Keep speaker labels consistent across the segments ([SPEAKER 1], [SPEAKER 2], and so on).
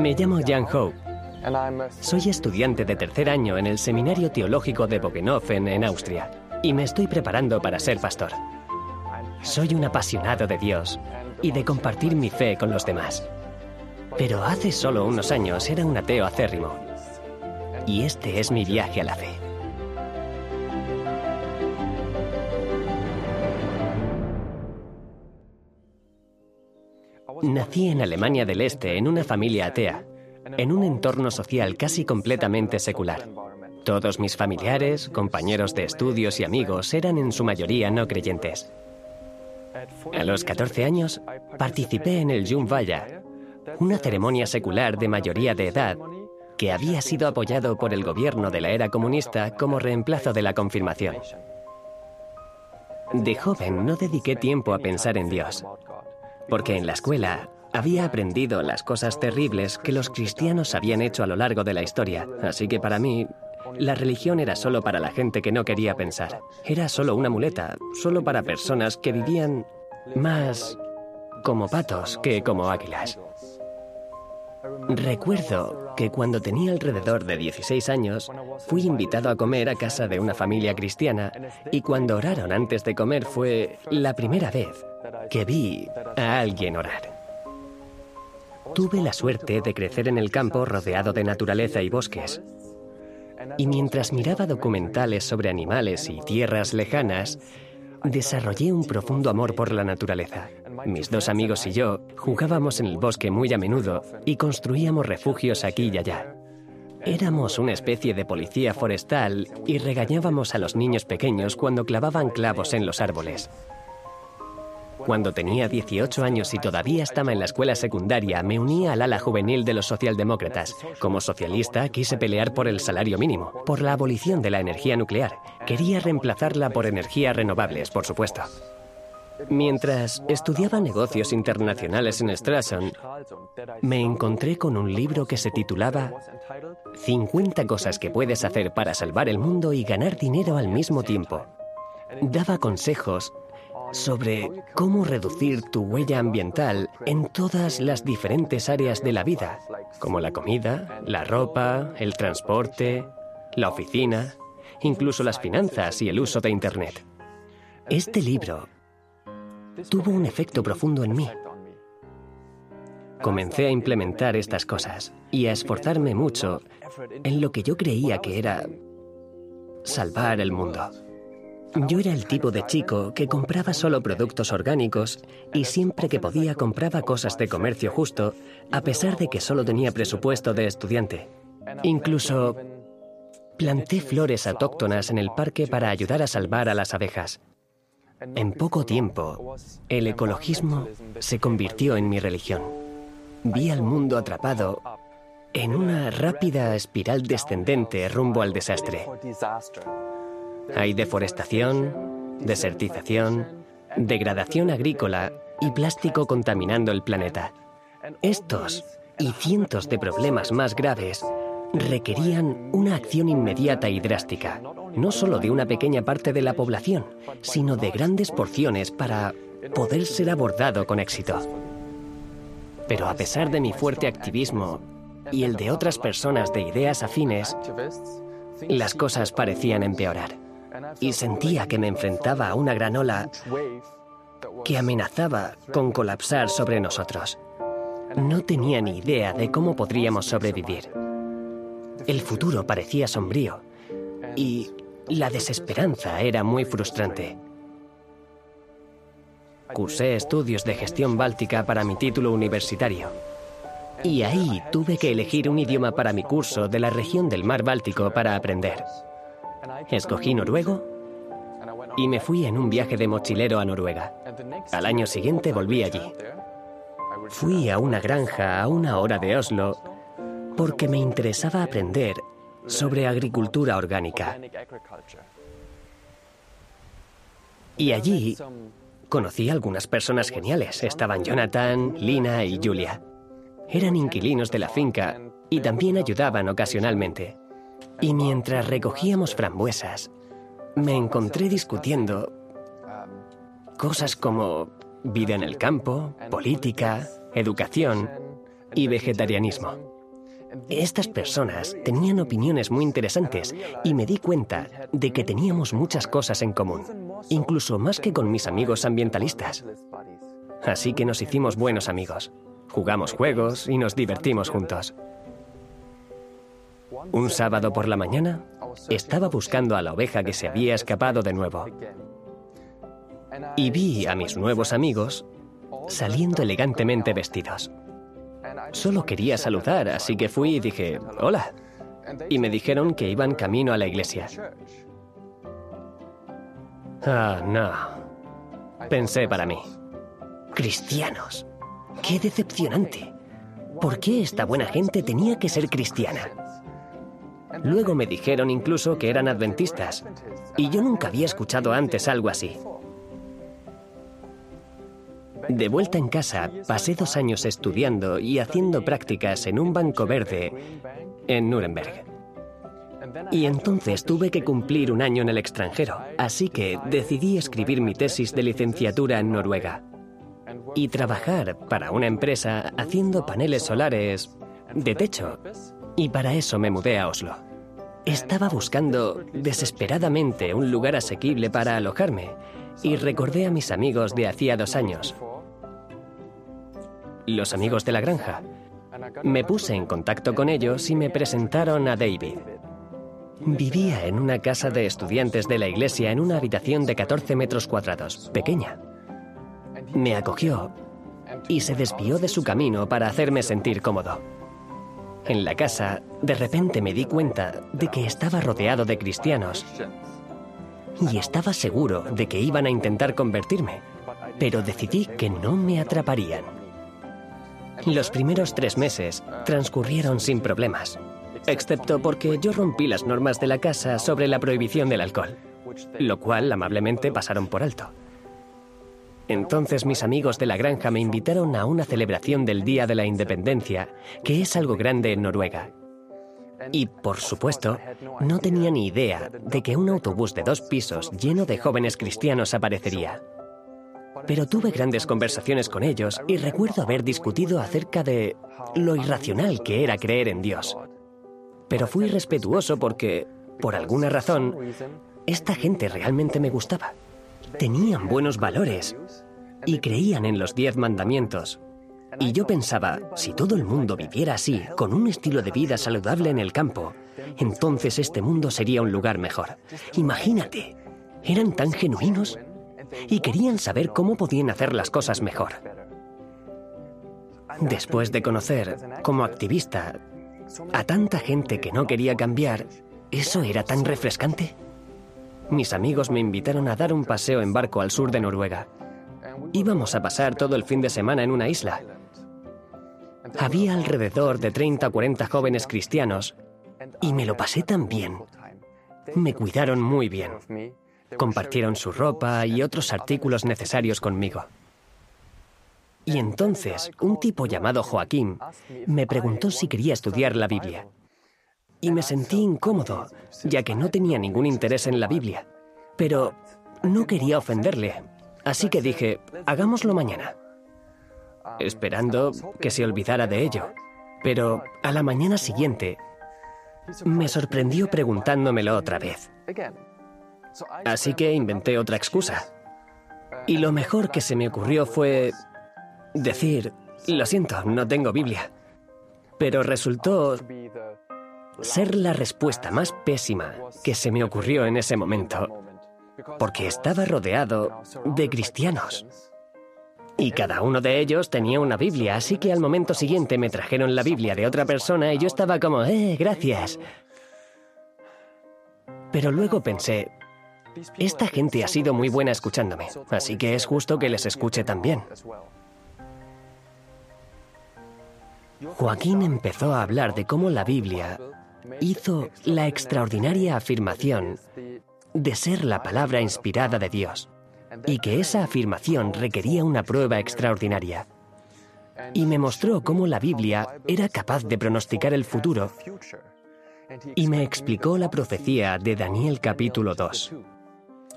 [SPEAKER 1] Me llamo Jan Hope. Soy estudiante de tercer año en el Seminario Teológico de Bogenhofen, en Austria, y me estoy preparando para ser pastor. Soy un apasionado de Dios y de compartir mi fe con los demás. Pero hace solo unos años era un ateo acérrimo. Y este es mi viaje a la fe. Nací en Alemania del Este en una familia atea, en un entorno social casi completamente secular. Todos mis familiares, compañeros de estudios y amigos eran en su mayoría no creyentes. A los 14 años participé en el Jungweiher, una ceremonia secular de mayoría de edad que había sido apoyado por el gobierno de la era comunista como reemplazo de la confirmación. De joven no dediqué tiempo a pensar en Dios, porque en la escuela había aprendido las cosas terribles que los cristianos habían hecho a lo largo de la historia, así que para mí la religión era solo para la gente que no quería pensar. Era solo una muleta, solo para personas que vivían más como patos que como águilas. Recuerdo que cuando tenía alrededor de 16 años, fui invitado a comer a casa de una familia cristiana y cuando oraron antes de comer fue la primera vez que vi a alguien orar. Tuve la suerte de crecer en el campo rodeado de naturaleza y bosques. Y mientras miraba documentales sobre animales y tierras lejanas, desarrollé un profundo amor por la naturaleza. Mis dos amigos y yo jugábamos en el bosque muy a menudo y construíamos refugios aquí y allá. Éramos una especie de policía forestal y regañábamos a los niños pequeños cuando clavaban clavos en los árboles. Cuando tenía 18 años y todavía estaba en la escuela secundaria, me uní al ala juvenil de los socialdemócratas. Como socialista, quise pelear por el salario mínimo, por la abolición de la energía nuclear. Quería reemplazarla por energías renovables, por supuesto. Mientras estudiaba negocios internacionales en Strasson, me encontré con un libro que se titulaba 50 cosas que puedes hacer para salvar el mundo y ganar dinero al mismo tiempo. Daba consejos sobre cómo reducir tu huella ambiental en todas las diferentes áreas de la vida, como la comida, la ropa, el transporte, la oficina, incluso las finanzas y el uso de Internet. Este libro tuvo un efecto profundo en mí. Comencé a implementar estas cosas y a esforzarme mucho en lo que yo creía que era salvar el mundo. Yo era el tipo de chico que compraba solo productos orgánicos y siempre que podía compraba cosas de comercio justo, a pesar de que solo tenía presupuesto de estudiante. Incluso planté flores autóctonas en el parque para ayudar a salvar a las abejas. En poco tiempo, el ecologismo se convirtió en mi religión. Vi al mundo atrapado en una rápida espiral descendente rumbo al desastre. Hay deforestación, desertización, degradación agrícola y plástico contaminando el planeta. Estos y cientos de problemas más graves requerían una acción inmediata y drástica, no solo de una pequeña parte de la población, sino de grandes porciones para poder ser abordado con éxito. Pero a pesar de mi fuerte activismo y el de otras personas de ideas afines, las cosas parecían empeorar y sentía que me enfrentaba a una gran ola que amenazaba con colapsar sobre nosotros. No tenía ni idea de cómo podríamos sobrevivir. El futuro parecía sombrío y la desesperanza era muy frustrante. Cursé estudios de gestión báltica para mi título universitario. Y ahí tuve que elegir un idioma para mi curso de la región del mar Báltico para aprender. Escogí noruego y me fui en un viaje de mochilero a Noruega. Al año siguiente volví allí. Fui a una granja a una hora de Oslo porque me interesaba aprender sobre agricultura orgánica. Y allí conocí a algunas personas geniales. Estaban Jonathan, Lina y Julia. Eran inquilinos de la finca y también ayudaban ocasionalmente. Y mientras recogíamos frambuesas, me encontré discutiendo cosas como vida en el campo, política, educación y vegetarianismo. Estas personas tenían opiniones muy interesantes y me di cuenta de que teníamos muchas cosas en común, incluso más que con mis amigos ambientalistas. Así que nos hicimos buenos amigos. Jugamos juegos y nos divertimos juntos. Un sábado por la mañana, estaba buscando a la oveja que se había escapado de nuevo. Y vi a mis nuevos amigos saliendo elegantemente vestidos. Solo quería saludar, así que fui y dije, hola. Y me dijeron que iban camino a la iglesia. Ah, no. Pensé para mí. Cristianos. ¡Qué decepcionante! ¿Por qué esta buena gente tenía que ser cristiana? Luego me dijeron incluso que eran adventistas, y yo nunca había escuchado antes algo así. De vuelta en casa, pasé dos años estudiando y haciendo prácticas en un banco verde en Nuremberg. Y entonces tuve que cumplir un año en el extranjero, así que decidí escribir mi tesis de licenciatura en Noruega y trabajar para una empresa haciendo paneles solares de techo. Y para eso me mudé a Oslo. Estaba buscando desesperadamente un lugar asequible para alojarme y recordé a mis amigos de hacía dos años, los amigos de la granja. Me puse en contacto con ellos y me presentaron a David. Vivía en una casa de estudiantes de la iglesia en una habitación de 14 metros cuadrados, pequeña. Me acogió y se desvió de su camino para hacerme sentir cómodo. En la casa, de repente me di cuenta de que estaba rodeado de cristianos y estaba seguro de que iban a intentar convertirme, pero decidí que no me atraparían. Los primeros tres meses transcurrieron sin problemas, excepto porque yo rompí las normas de la casa sobre la prohibición del alcohol, lo cual amablemente pasaron por alto. Entonces mis amigos de la granja me invitaron a una celebración del Día de la Independencia, que es algo grande en Noruega. Y, por supuesto, no tenía ni idea de que un autobús de dos pisos lleno de jóvenes cristianos aparecería. Pero tuve grandes conversaciones con ellos y recuerdo haber discutido acerca de lo irracional que era creer en Dios. Pero fui respetuoso porque, por alguna razón, esta gente realmente me gustaba. Tenían buenos valores y creían en los diez mandamientos. Y yo pensaba, si todo el mundo viviera así, con un estilo de vida saludable en el campo, entonces este mundo sería un lugar mejor. Imagínate, eran tan genuinos y querían saber cómo podían hacer las cosas mejor. Después de conocer, como activista, a tanta gente que no quería cambiar, ¿eso era tan refrescante? Mis amigos me invitaron a dar un paseo en barco al sur de Noruega. Íbamos a pasar todo el fin de semana en una isla. Había alrededor de 30 o 40 jóvenes cristianos y me lo pasé tan bien. Me cuidaron muy bien. Compartieron su ropa y otros artículos necesarios conmigo. Y entonces un tipo llamado Joaquín me preguntó si quería estudiar la Biblia y me sentí incómodo, ya que no tenía ningún interés en la Biblia. Pero no quería ofenderle, así que dije, hagámoslo mañana, esperando que se olvidara de ello. Pero a la mañana siguiente, me sorprendió preguntándomelo otra vez. Así que inventé otra excusa. Y lo mejor que se me ocurrió fue decir, lo siento, no tengo Biblia. Pero resultó ser la respuesta más pésima que se me ocurrió en ese momento, porque estaba rodeado de cristianos. Y cada uno de ellos tenía una Biblia, así que al momento siguiente me trajeron la Biblia de otra persona y yo estaba como, eh, gracias. Pero luego pensé, esta gente ha sido muy buena escuchándome, así que es justo que les escuche también. Joaquín empezó a hablar de cómo la Biblia hizo la extraordinaria afirmación de ser la palabra inspirada de Dios y que esa afirmación requería una prueba extraordinaria. Y me mostró cómo la Biblia era capaz de pronosticar el futuro y me explicó la profecía de Daniel capítulo 2,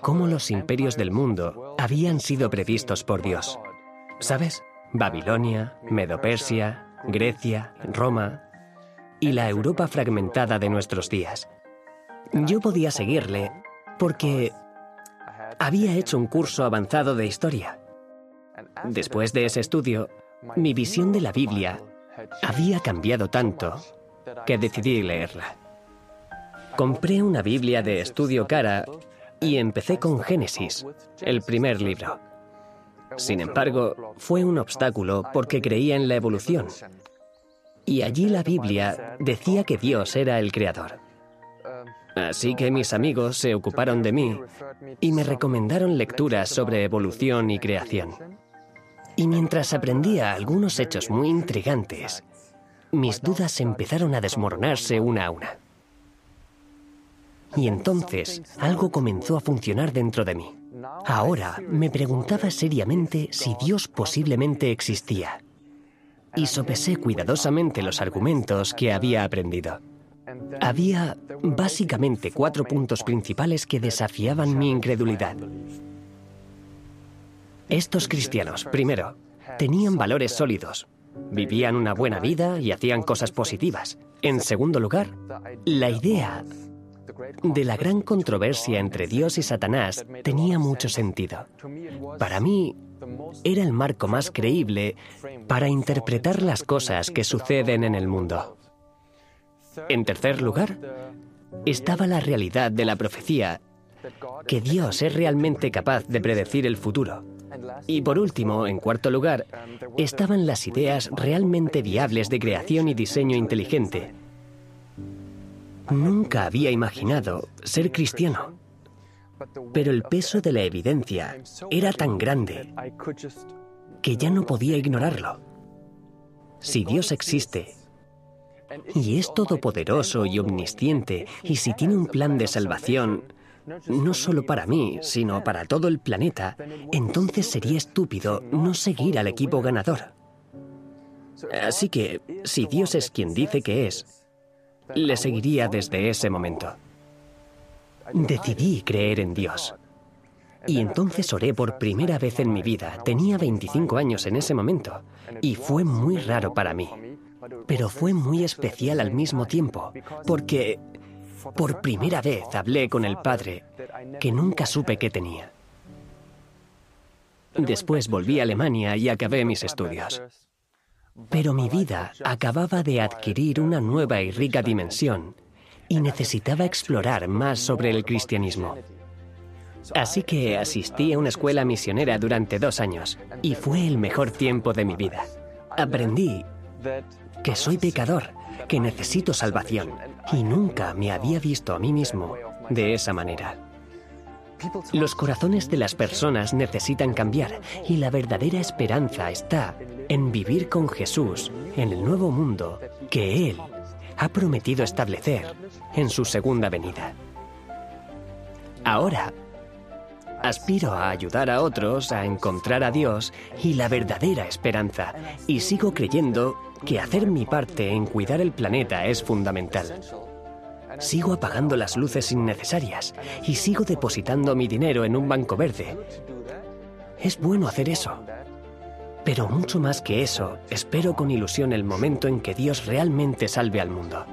[SPEAKER 1] cómo los imperios del mundo habían sido previstos por Dios. ¿Sabes? Babilonia, Medopersia, Grecia, Roma y la Europa fragmentada de nuestros días. Yo podía seguirle porque había hecho un curso avanzado de historia. Después de ese estudio, mi visión de la Biblia había cambiado tanto que decidí leerla. Compré una Biblia de estudio cara y empecé con Génesis, el primer libro. Sin embargo, fue un obstáculo porque creía en la evolución. Y allí la Biblia decía que Dios era el creador. Así que mis amigos se ocuparon de mí y me recomendaron lecturas sobre evolución y creación. Y mientras aprendía algunos hechos muy intrigantes, mis dudas empezaron a desmoronarse una a una. Y entonces algo comenzó a funcionar dentro de mí. Ahora me preguntaba seriamente si Dios posiblemente existía. Y sopesé cuidadosamente los argumentos que había aprendido. Había básicamente cuatro puntos principales que desafiaban mi incredulidad. Estos cristianos, primero, tenían valores sólidos, vivían una buena vida y hacían cosas positivas. En segundo lugar, la idea de la gran controversia entre Dios y Satanás tenía mucho sentido. Para mí, era el marco más creíble para interpretar las cosas que suceden en el mundo. En tercer lugar, estaba la realidad de la profecía, que Dios es realmente capaz de predecir el futuro. Y por último, en cuarto lugar, estaban las ideas realmente viables de creación y diseño inteligente. Nunca había imaginado ser cristiano, pero el peso de la evidencia era tan grande que ya no podía ignorarlo. Si Dios existe, y es todopoderoso y omnisciente, y si tiene un plan de salvación, no solo para mí, sino para todo el planeta, entonces sería estúpido no seguir al equipo ganador. Así que, si Dios es quien dice que es, le seguiría desde ese momento. Decidí creer en Dios. Y entonces oré por primera vez en mi vida. Tenía 25 años en ese momento. Y fue muy raro para mí pero fue muy especial al mismo tiempo, porque por primera vez hablé con el Padre que nunca supe que tenía. Después volví a Alemania y acabé mis estudios. Pero mi vida acababa de adquirir una nueva y rica dimensión y necesitaba explorar más sobre el cristianismo. Así que asistí a una escuela misionera durante dos años y fue el mejor tiempo de mi vida. Aprendí que soy pecador, que necesito salvación, y nunca me había visto a mí mismo de esa manera. Los corazones de las personas necesitan cambiar y la verdadera esperanza está en vivir con Jesús en el nuevo mundo que Él ha prometido establecer en su segunda venida. Ahora, aspiro a ayudar a otros a encontrar a Dios y la verdadera esperanza y sigo creyendo que hacer mi parte en cuidar el planeta es fundamental. Sigo apagando las luces innecesarias y sigo depositando mi dinero en un banco verde. Es bueno hacer eso. Pero mucho más que eso, espero con ilusión el momento en que Dios realmente salve al mundo.